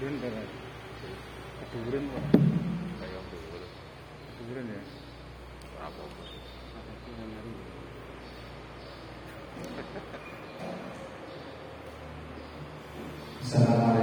Keduren berapa? Keduren kok Kayak keduren. Keduren ya? Berapa bos? Ada nyari. Assalamualaikum.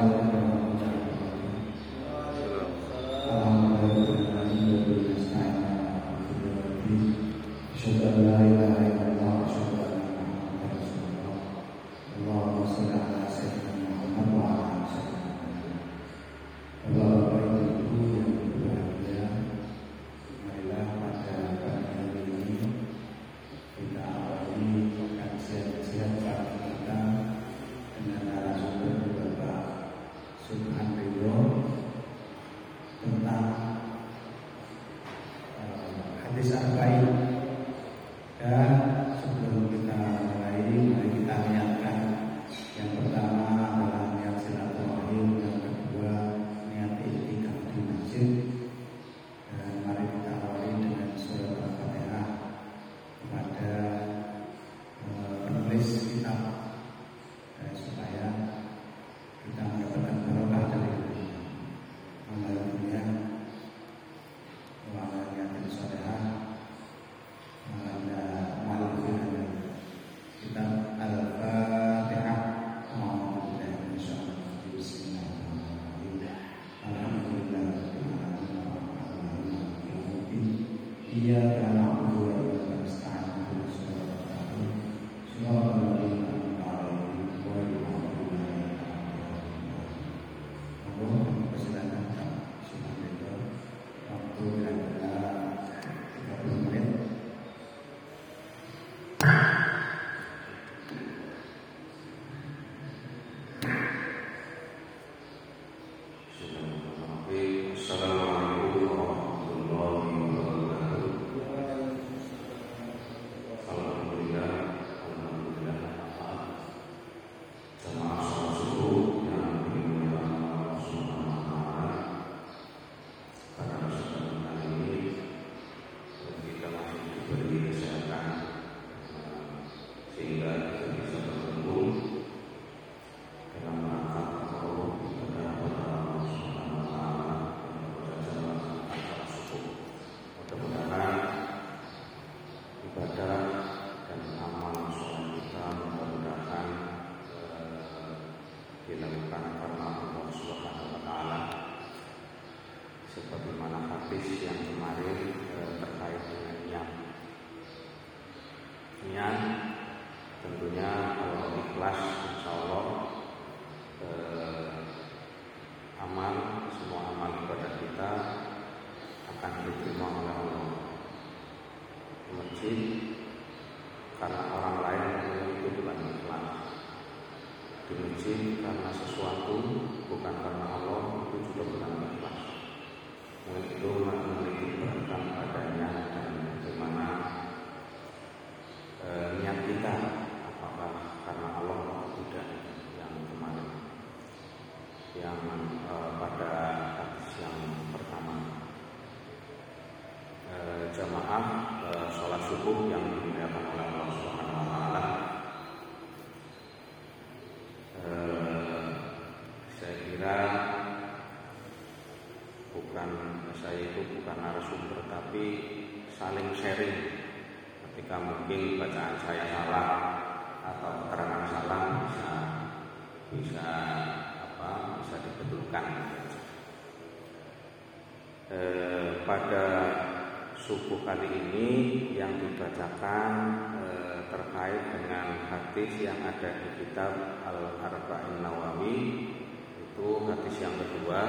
hadis yang ada di kitab Al-Arba'in Nawawi itu hadis yang kedua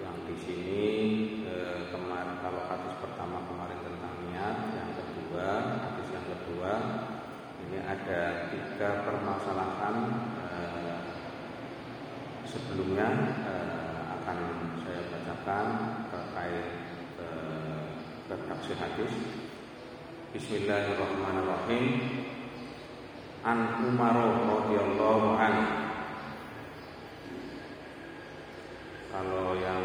yang di sini eh, kemarin kalau hadis pertama kemarin tentang niat yang kedua hadis yang kedua ini ada tiga permasalahan eh, sebelumnya eh, akan saya bacakan terkait eh, tentang hadis. Bismillahirrahmanirrahim an Umar radhiyallahu an. Kalau yang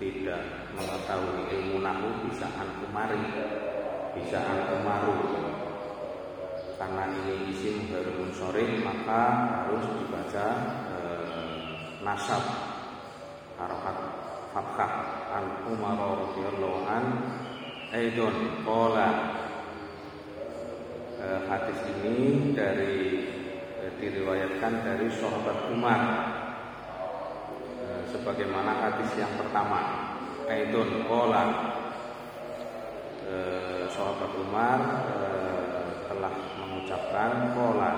tidak mengetahui ilmu nahu bisa an Umari. Bisa an Umaru. Karena ini isim baru sore maka harus dibaca eh, nasab harokat fathah an Umar radhiyallahu an. Aidon Kola eh, hadis ini dari eh, diriwayatkan dari sahabat Umar. Eh, sebagaimana hadis yang pertama. Aidun Kola eh, sahabat Umar eh, telah mengucapkan Kola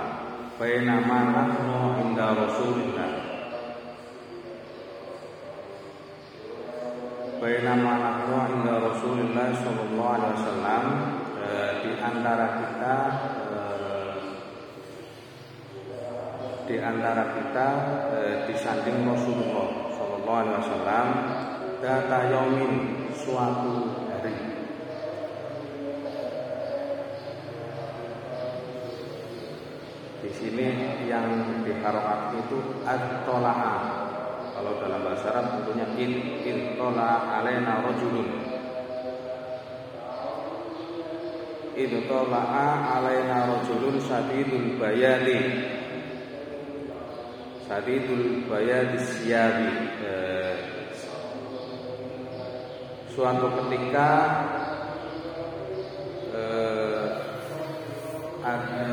Bainama nahnu inda Rasulillah. Bainama nahnu inda Rasulillah Sallallahu alaihi wasallam. Eh, di antara kita eh, di antara kita eh, di samping Rasulullah Shallallahu Alaihi Wasallam data yomin suatu hari. Di sini yang diharokat itu at-tola'a. Kalau dalam bahasa Arab tentunya in in tola alena rojulun idh tala'a alaina sadi sadidul bayani. Sadidul bayani siyabi. Eh, suatu ketika eh, ada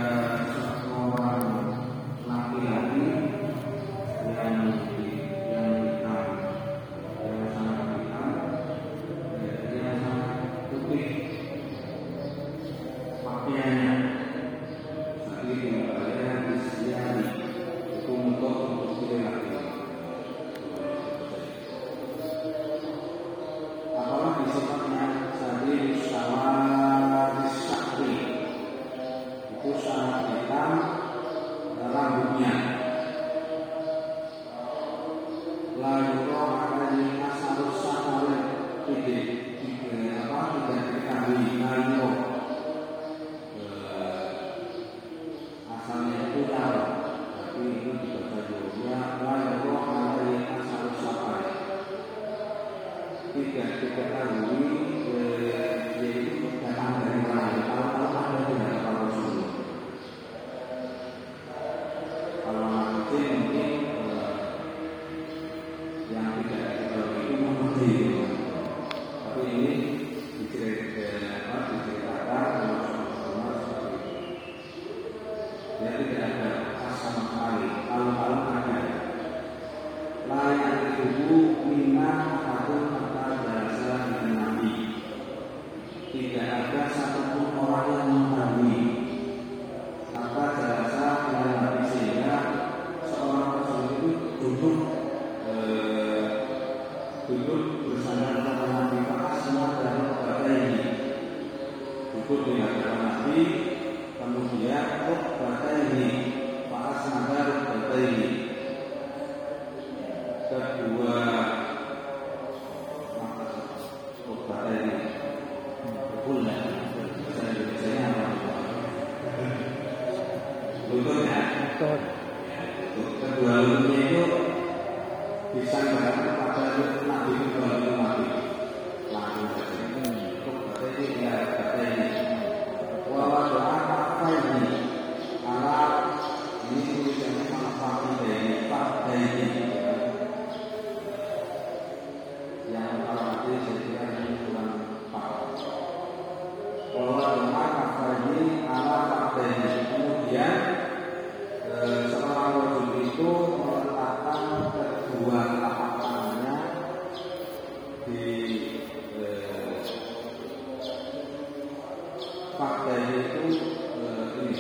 faktanya itu eh, ini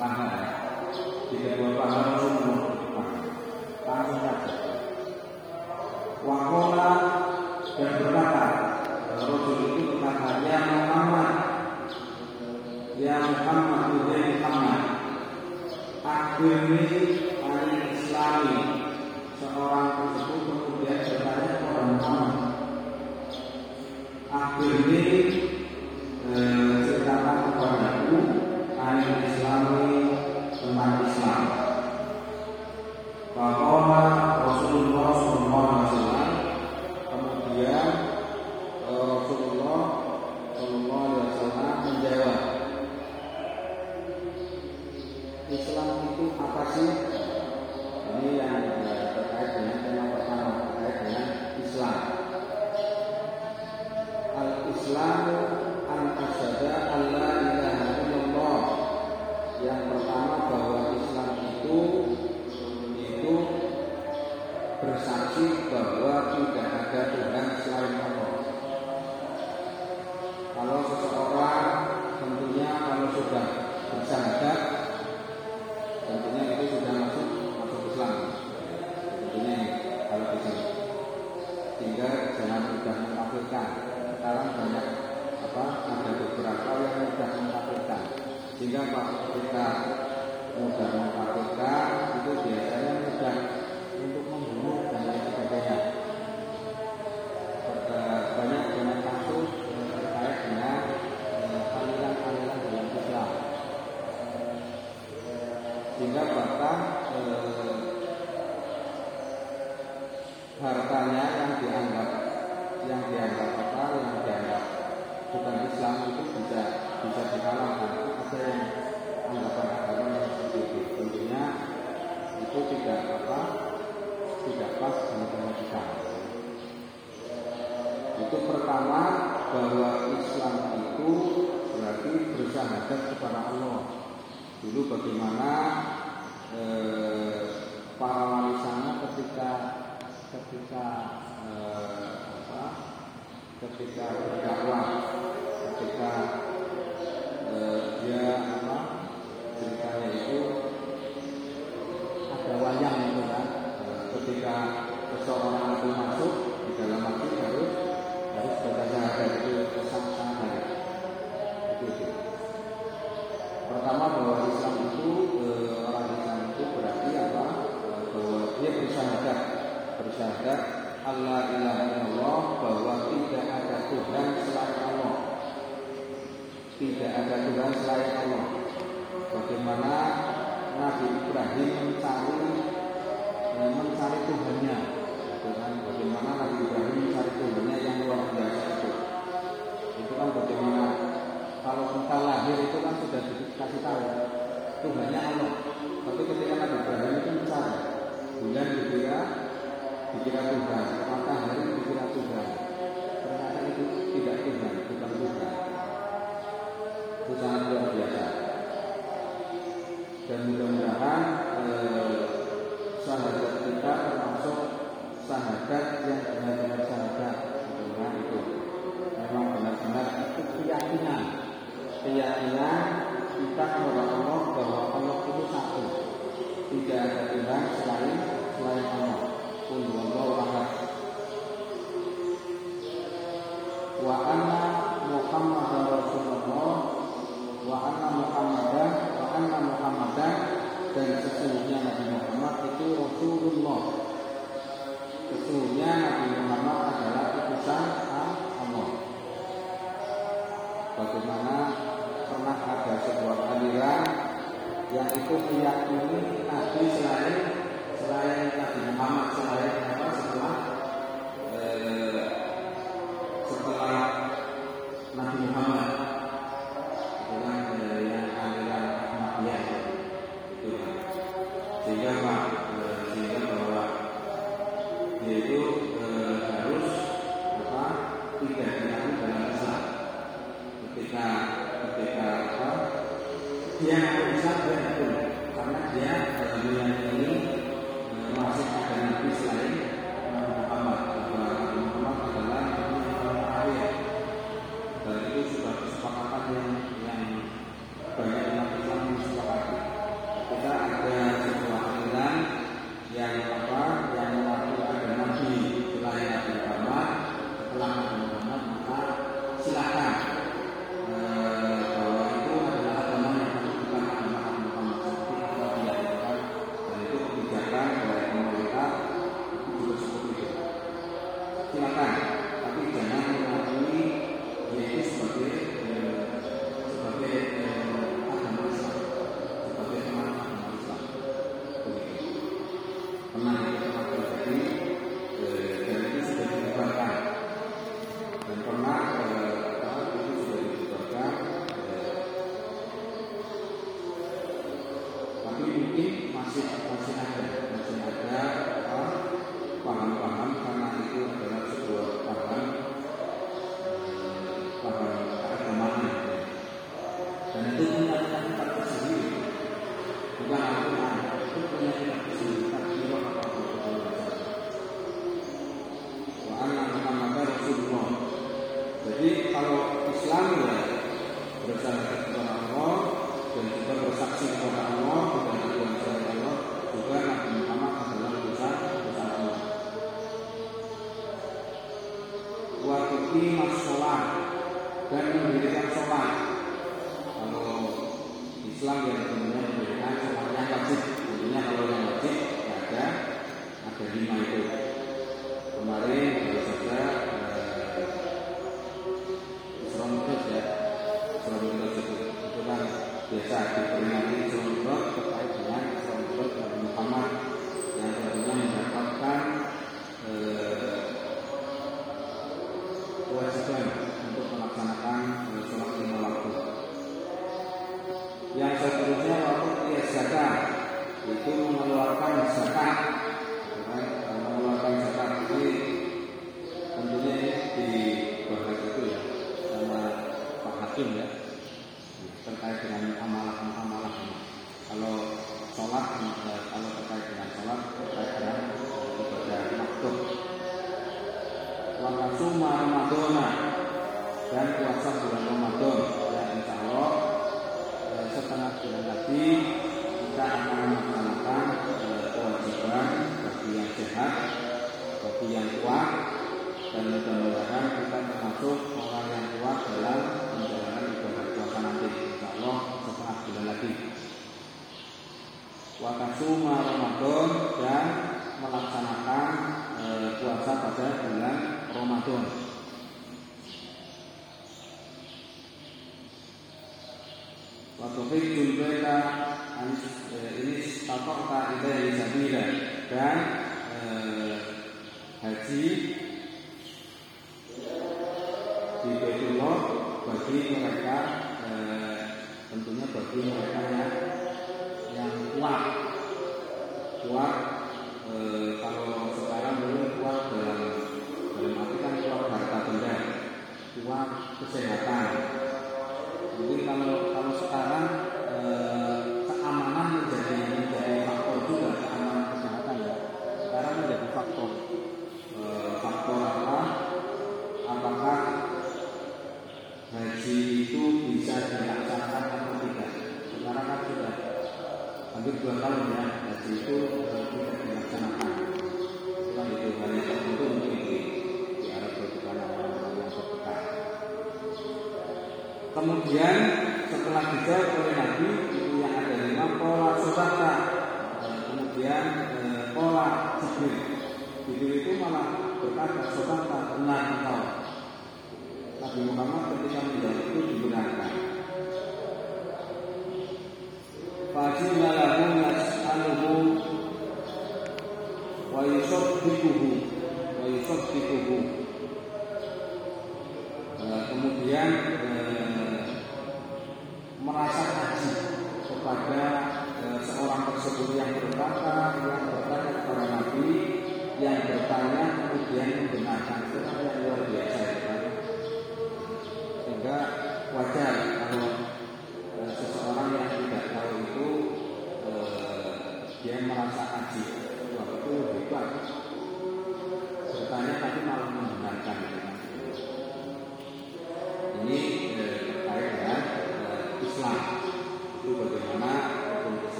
paham Sehingga pak kita mudah mengkafirkan yaitu eh, Ramadan dan melaksanakan e, puasa pada bulan Ramadan. Waktu itu kita ini tatokta yang sabila dan e, haji di Baitullah bagi mereka e, tentunya bagi mereka Abdullah.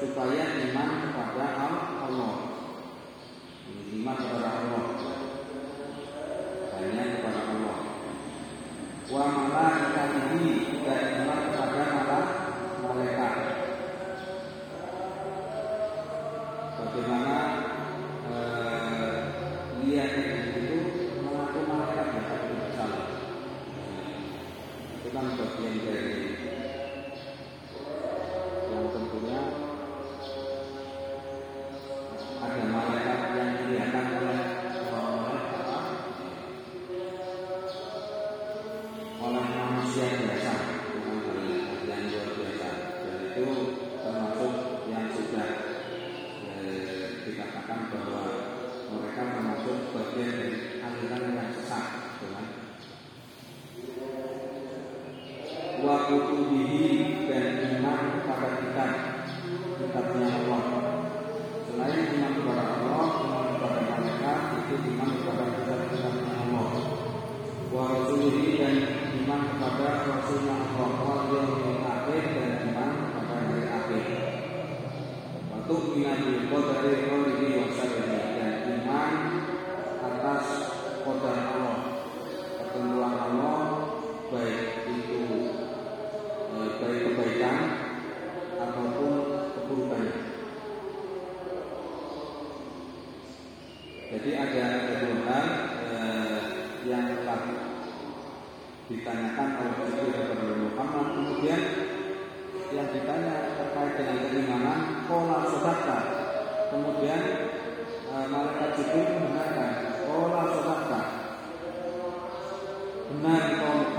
supaya iman kepada Allah. Iman kepada Allah. Hanya kepada Allah. Wa malaikatihi dan iman Jadi ada dua eh, yang telah ditanyakan oleh Rasulullah kepada Muhammad. Kemudian yang ditanya terkait dengan keimanan, pola sodaka. Kemudian eh, malaikat Jibril mengatakan, pola sodaka. Benar kau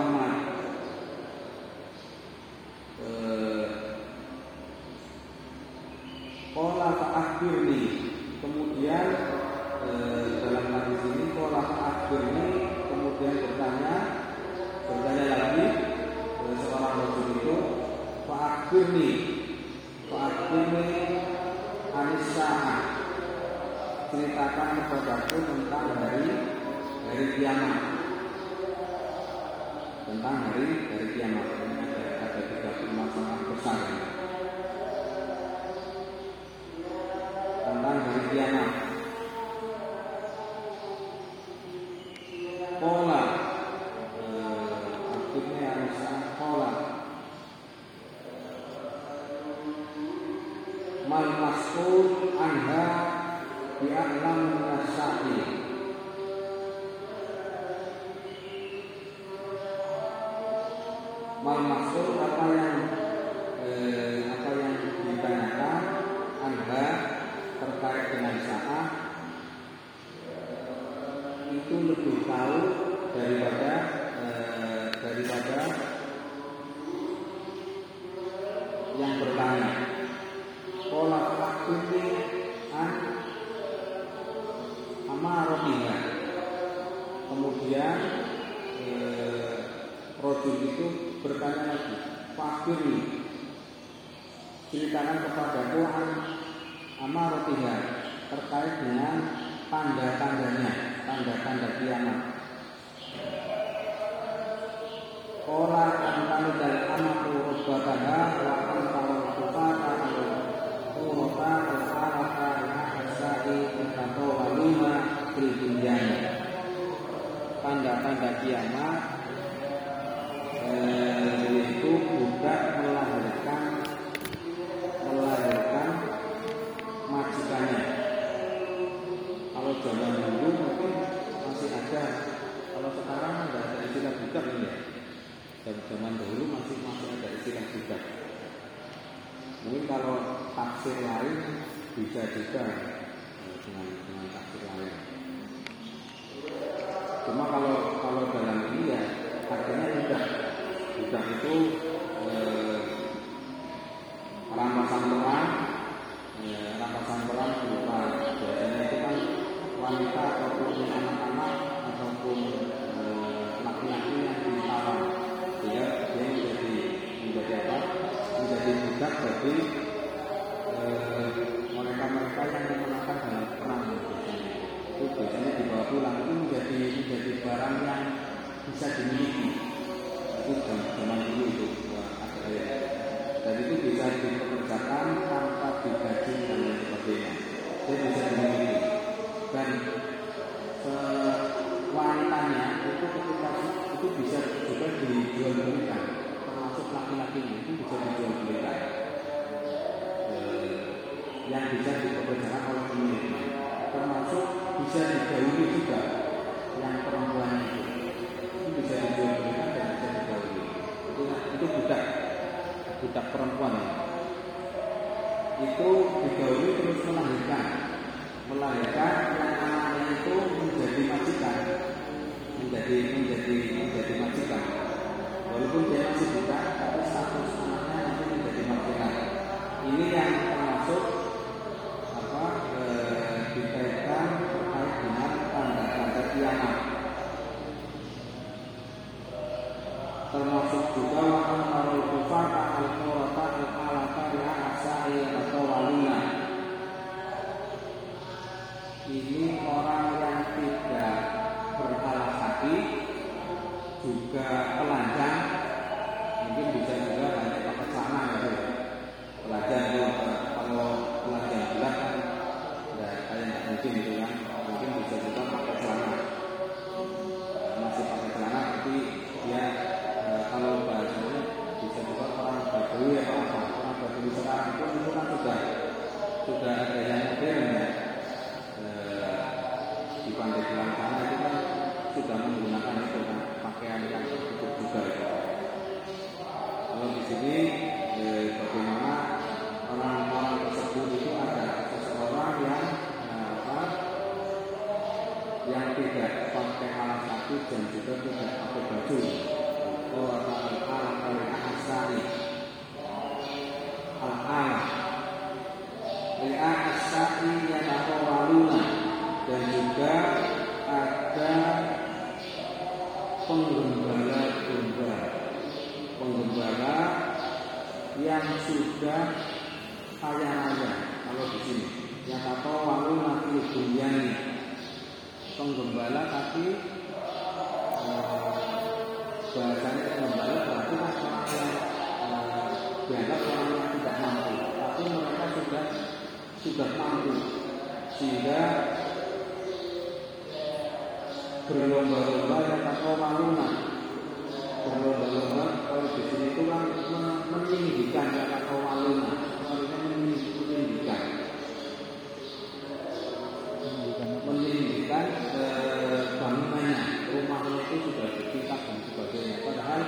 mendirikan eh, bangunannya rumahnya itu sudah dipisah dan sebagainya. Padahal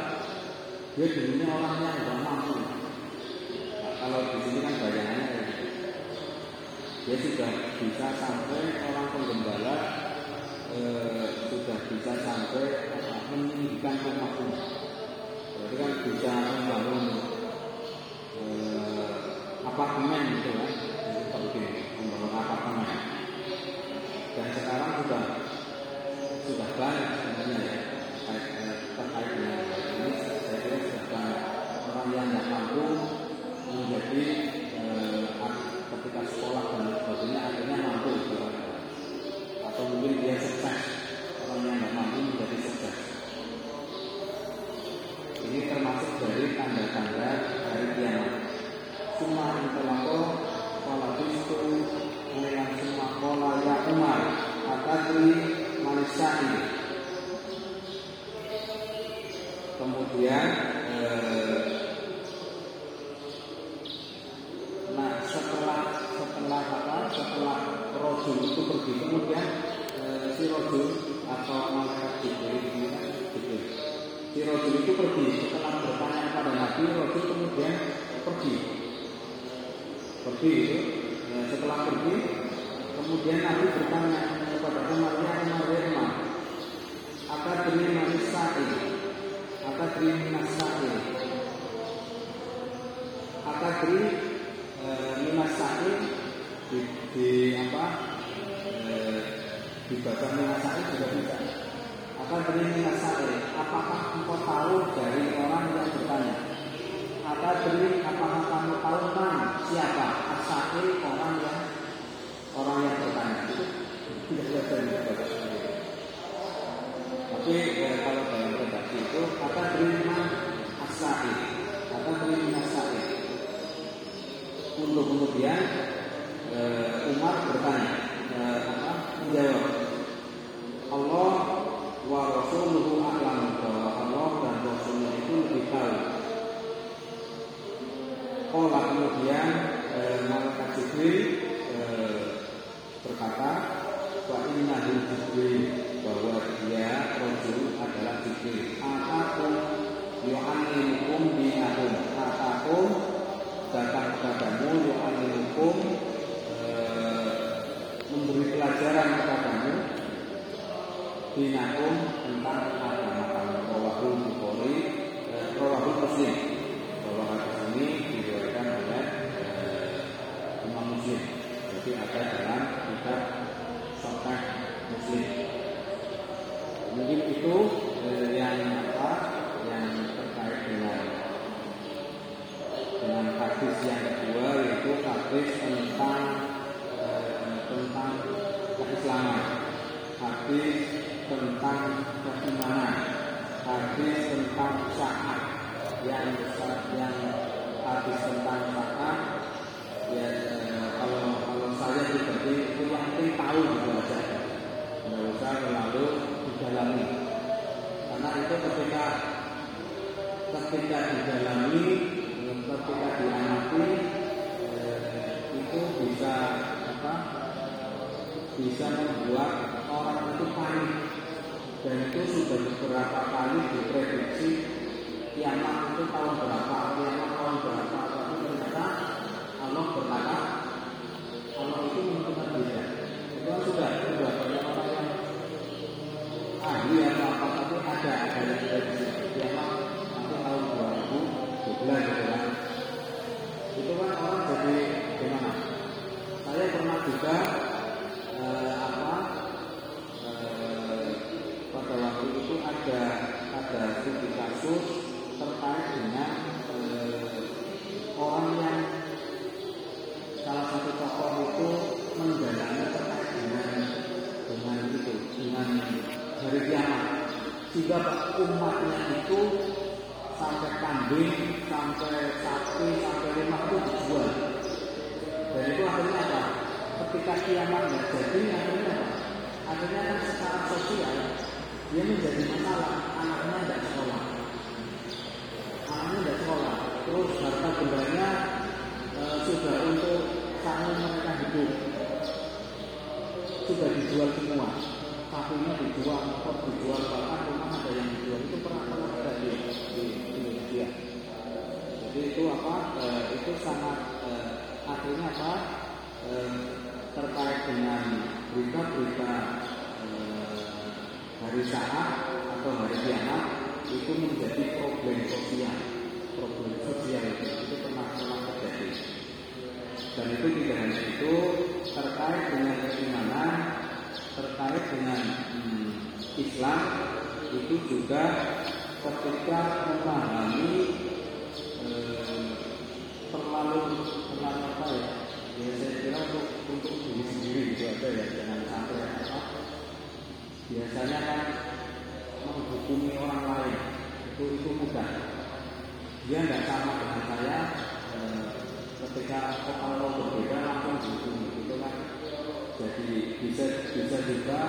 dia dulunya orangnya sudah mampu. Nah, kalau di sini kan bayangannya ya. dia sudah bisa sampai orang penggembala eh, sudah bisa sampai meninggikan rumah-rumah berarti kan bisa membangun eh, apartemen gitu kan. faculdade. Estudar tarde, dengan minasahil atagri e, minasahil di, di apa? E, di bawah minasahil juga tidak atagri minasahil dalam hadis yang kedua yaitu hadis tentang eh, tentang keislaman. Hadis tentang keimanan. Hadis tentang saat yang besar yang hadis tentang saat ya kalau kalau saya pribadi itu nanti tahu gitu aja. Nggak usah terlalu didalami. Karena itu ketika ketika didalami ketika diamati eh, itu bisa apa bisa membuat orang itu panik. Dan itu sudah beberapa kali diprediksi kiamat itu tahun berapa kiamat tahun berapa tapi ternyata Allah berkata Allah itu menentukan dia. Itu sudah sudah banyak orang yang ahli atau apa tapi ada ada yang dari kiamat nanti tahun 2012 sehingga umatnya itu sampai kambing sampai sapi sampai lima itu dijual dan itu akhirnya apa? Ketika kiamat jadi akhirnya apa? Akhirnya kan secara sosial dia menjadi masalah. Anaknya tidak sekolah. Anaknya tidak sekolah. Terus harta bendanya e, sudah untuk sanggup mereka hidup. Sudah dijual semua sapinya dijual motor dijual bahkan rumah ada yang dijual. Itu pernah pernah ada di, Indonesia jadi itu apa e, itu sangat e, akhirnya apa e, terkait dengan berita-berita e, hari saat atau hari kiamat itu menjadi problem sosial. Problem sosial itu, itu pernah pernah terjadi. Dan itu tidak hanya itu terkait dengan keimanan terkait dengan hmm, Islam itu juga ketika memahami eh, terlalu terlalu apa ya? Ya saya kira untuk untuk diri sendiri gitu ada ya jangan sampai apa? Biasanya kan menghukumi orang lain itu itu mudah. Dia tidak sama dengan saya eh, ketika kalau berbeda langsung dihukumi. itu jadi bisa bisa juga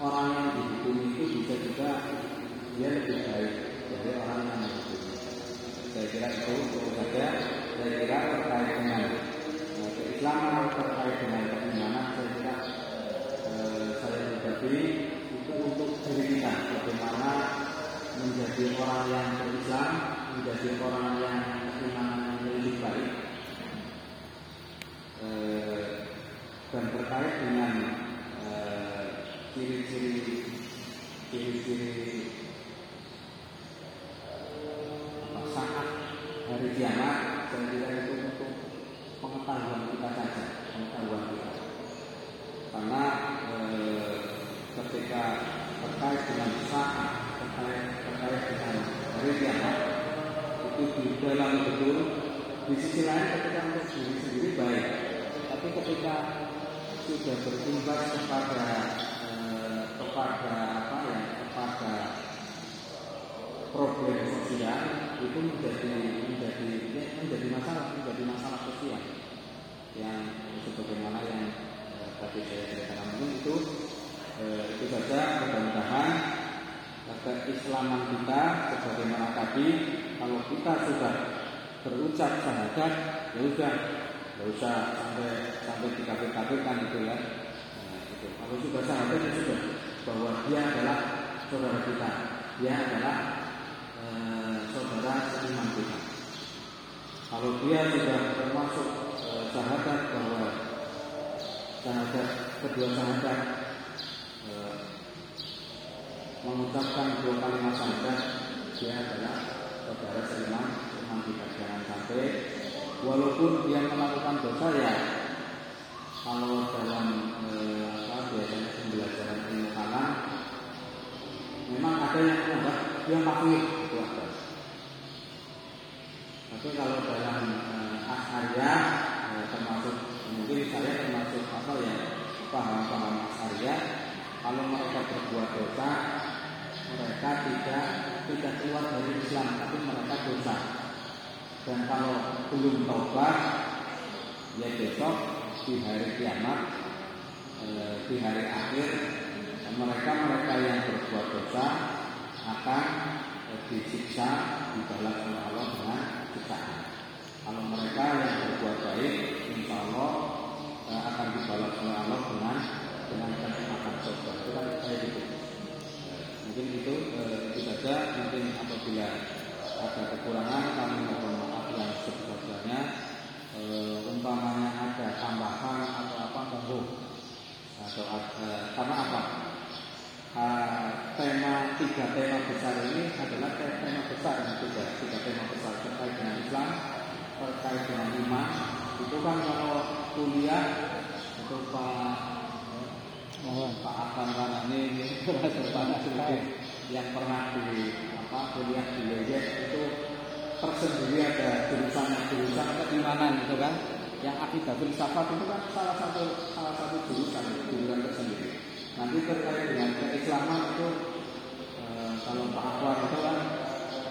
orang yang dihukumi itu bisa juga dia lebih baik dari orang yang dihukumi. Saya kira itu untuk saja saya kira terkait dengan eh, keislaman terkait dengan keimanan saya kira eh, saya pribadi itu untuk diri kita bagaimana menjadi orang yang berislam menjadi orang terkait dengan eh, ciri-ciri ciri-ciri apa, saat hari kiamat saya kira itu untuk pengetahuan kita saja pengetahuan kita. Karena eh, ketika terkait dengan saat terkait terkait dengan hari kiamat itu di dalam betul di sisi lain ketika untuk diri sendiri baik. Tapi ketika sudah berimbas kepada eh, kepada apa ya kepada problem sosial itu menjadi menjadi ya, menjadi masalah menjadi masalah sosial. Yang sebagaimana yang eh, tadi saya mungkin itu eh, itu saja mudah-mudahan keislaman kita sebagaimana tadi kalau kita sudah berucap syahadat ya udah nggak usah sampai sampai dikafir-kafirkan gitu ya. Nah, itu. kalau sudah syahadat ya sudah. Bahwa dia adalah saudara kita. Dia adalah e, saudara seiman kita. Kalau dia sudah termasuk e, syahadat bahwa syahadat kedua syahadat e, mengucapkan dua kalimat syahadat dia adalah saudara seiman seiman kita. Jangan sampai walaupun dia melakukan dosa ya kalau dalam eh, biasanya pembelajaran ilmu kalam memang ada yang menganggap dia makhluk itu ada tapi kalau dalam eh, eh, termasuk mungkin saya termasuk apa ya paham-paham asariyah kalau mereka berbuat dosa mereka tidak tidak keluar dari Islam tapi mereka dosa. Dan kalau belum taubat ya besok di hari kiamat eh, di hari akhir mereka mereka yang berbuat dosa akan eh, disiksa dibalas oleh Allah dengan kita Kalau mereka yang berbuat baik, insya Allah eh, akan dibalas oleh Allah dengan dengan kenikmatan surga. Itu kan saya itu Mungkin itu itu saja. Mungkin apabila ada kekurangan kami mohon maaf yang sebesar-besarnya e, umpamanya ada tambahan atau apa monggo atau ada, eh, karena apa? E, tema tiga tema besar ini adalah tema besar yang tiga tiga tema besar terkait dengan Islam terkait dengan iman. Itu kan kalau kuliah itu pak oh, pak Akan karena ini terutama yang pernah di apa kuliah di Yogyakarta itu tersendiri ada jurusan jurusan keimanan itu kan? Yang akidah filsafat itu kan salah satu salah satu jurusan jurusan tersendiri. Nanti terkait dengan keislaman itu eh, kalau Pak Akwar itu kan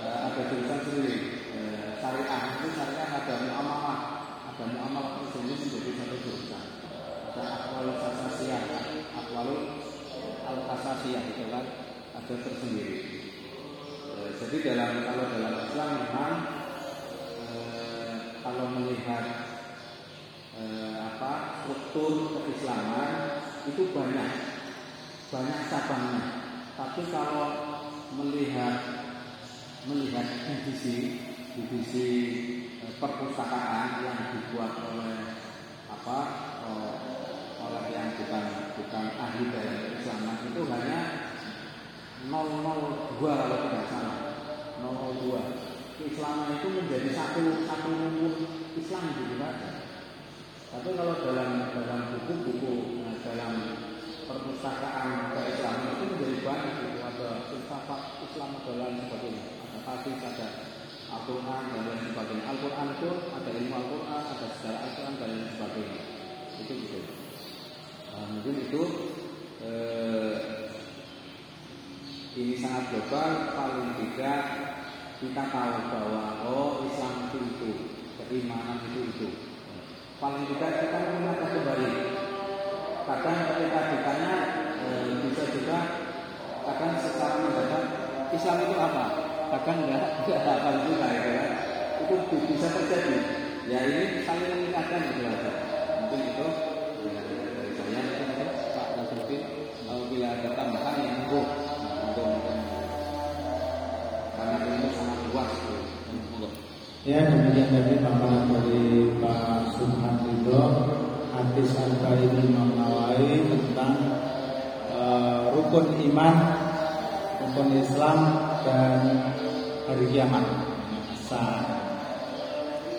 eh, ada jurusan sendiri. Eh, syariah itu syariah ada muamalah. Ada muamalah tersendiri menjadi satu jurusan. Ada akwalul kasasiyah akwalul al kasasiyah itu kan ada tersendiri Eh, jadi dalam kalau dalam Islam memang eh, kalau melihat eh, apa struktur keislaman itu banyak banyak cabangnya. Tapi kalau melihat melihat divisi divisi perpustakaan yang dibuat oleh apa eh, oleh yang bukan bukan ahli dalam keislaman itu hanya 002 kalau tidak salah. 002 keislaman itu menjadi satu satu rumpun Islam gitu kan tapi kalau dalam dalam buku-buku nah, dalam perpustakaan keislaman itu menjadi banyak gitu ada filsafat Islam ada lain sebagainya. Ada hadis ada Al-Quran dan lain sebagainya. Al-Quran itu ada ilmu Al-Quran ada sejarah Al-Quran dan lain sebagainya. Itu gitu. Nah, mungkin itu eh, ini sangat global paling tidak kita tahu bahwa oh Islam itu itu keimanan itu itu. Paling tidak kita mengingatkan kembali. Kadang ketika ditanya eh, bisa juga kadang secara mendadak Islam itu apa? Kadang enggak enggak hafal juga gitu kan itu bisa terjadi. Ya ini saling mengingatkan gitu aja. Mungkin itu ya, dari saya mungkin Pak Nasruddin kalau bila ada tambahan yang monggo Ya demikian tadi paparan dari Pak Subhan Ridho hadis Al-Qaim Imam tentang eh, rukun iman, rukun Islam dan hari kiamat. Sa.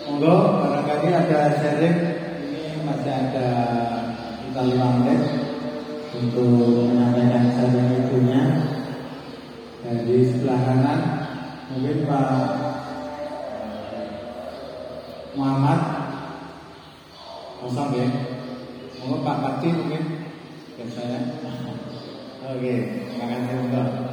Monggo barangkali ada sharing ini masih ada kita lima menit untuk menyampaikan sharing itunya dari sebelah kanan mungkin Pak Muhammad kosong ya. Mau Pak Bakti mungkin dan oke terima kasih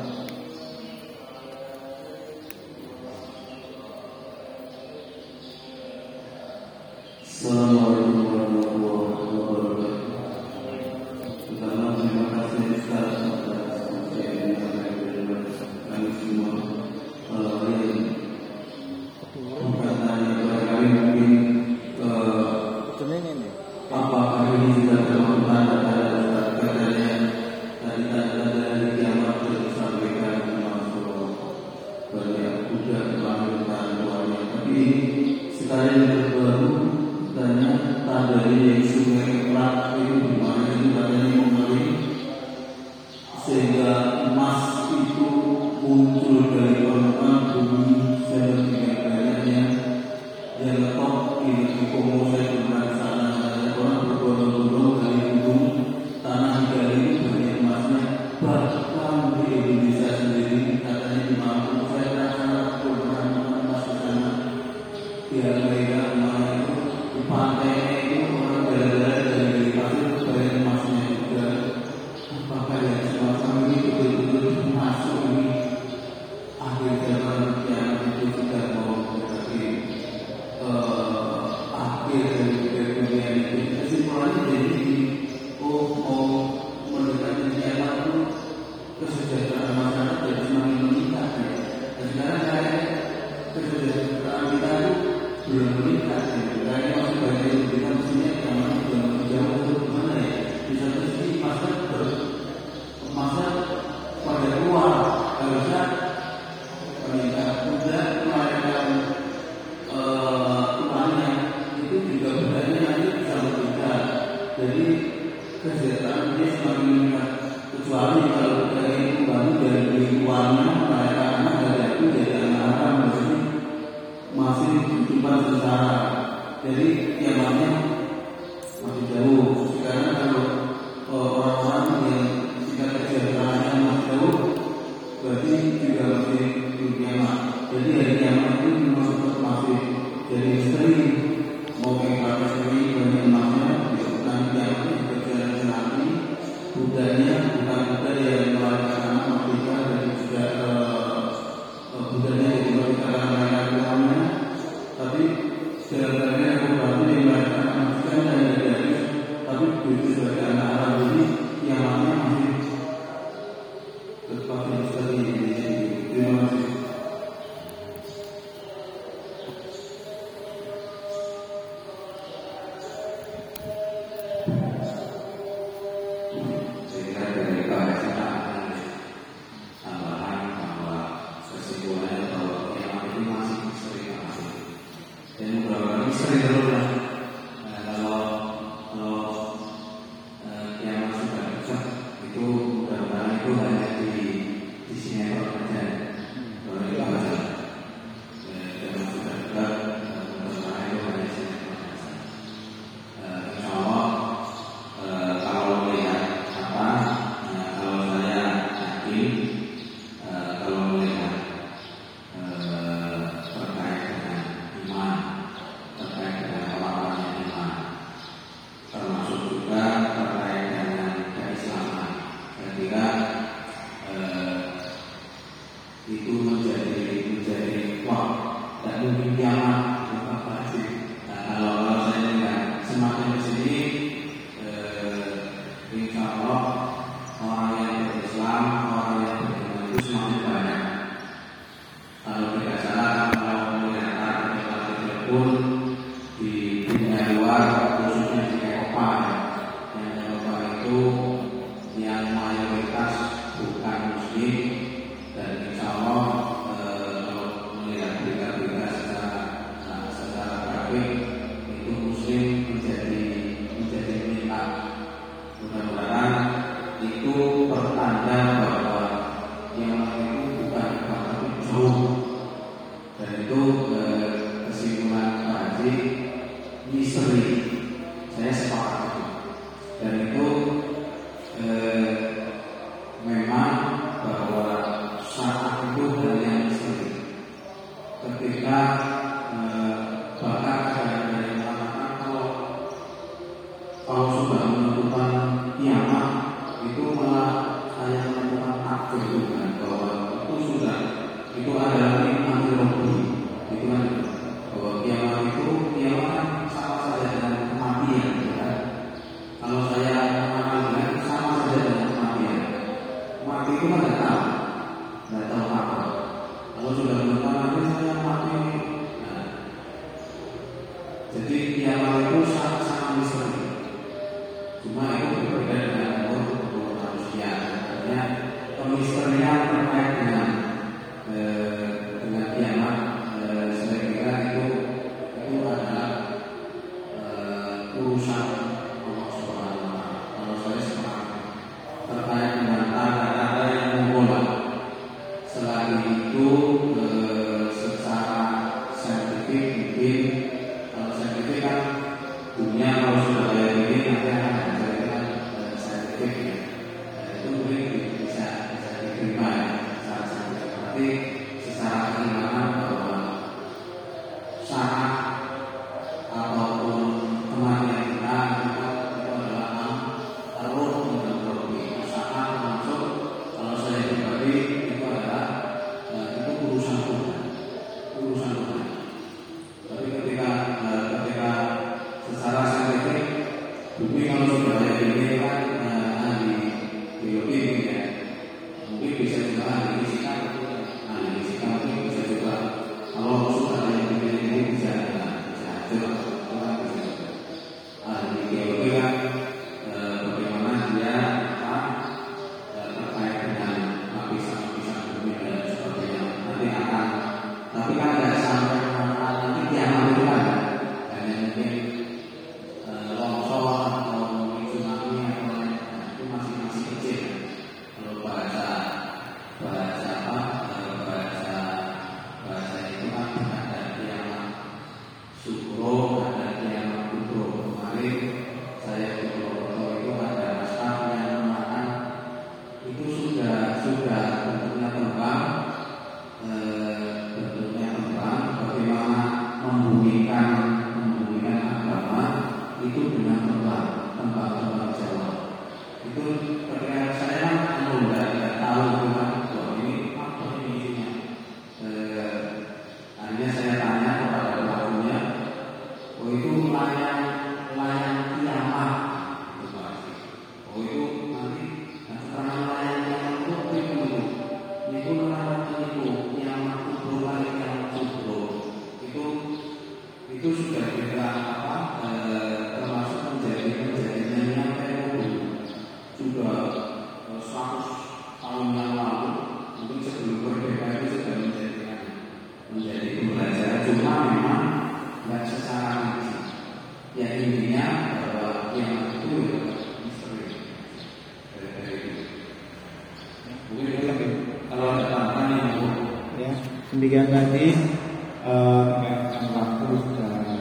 Demikian tadi eh, uh, yang waktu sudah ya.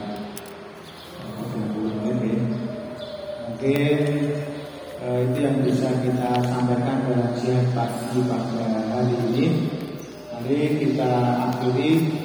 Mungkin uh, itu yang bisa kita sampaikan pada siang pagi pada hari ini. Mari kita akhiri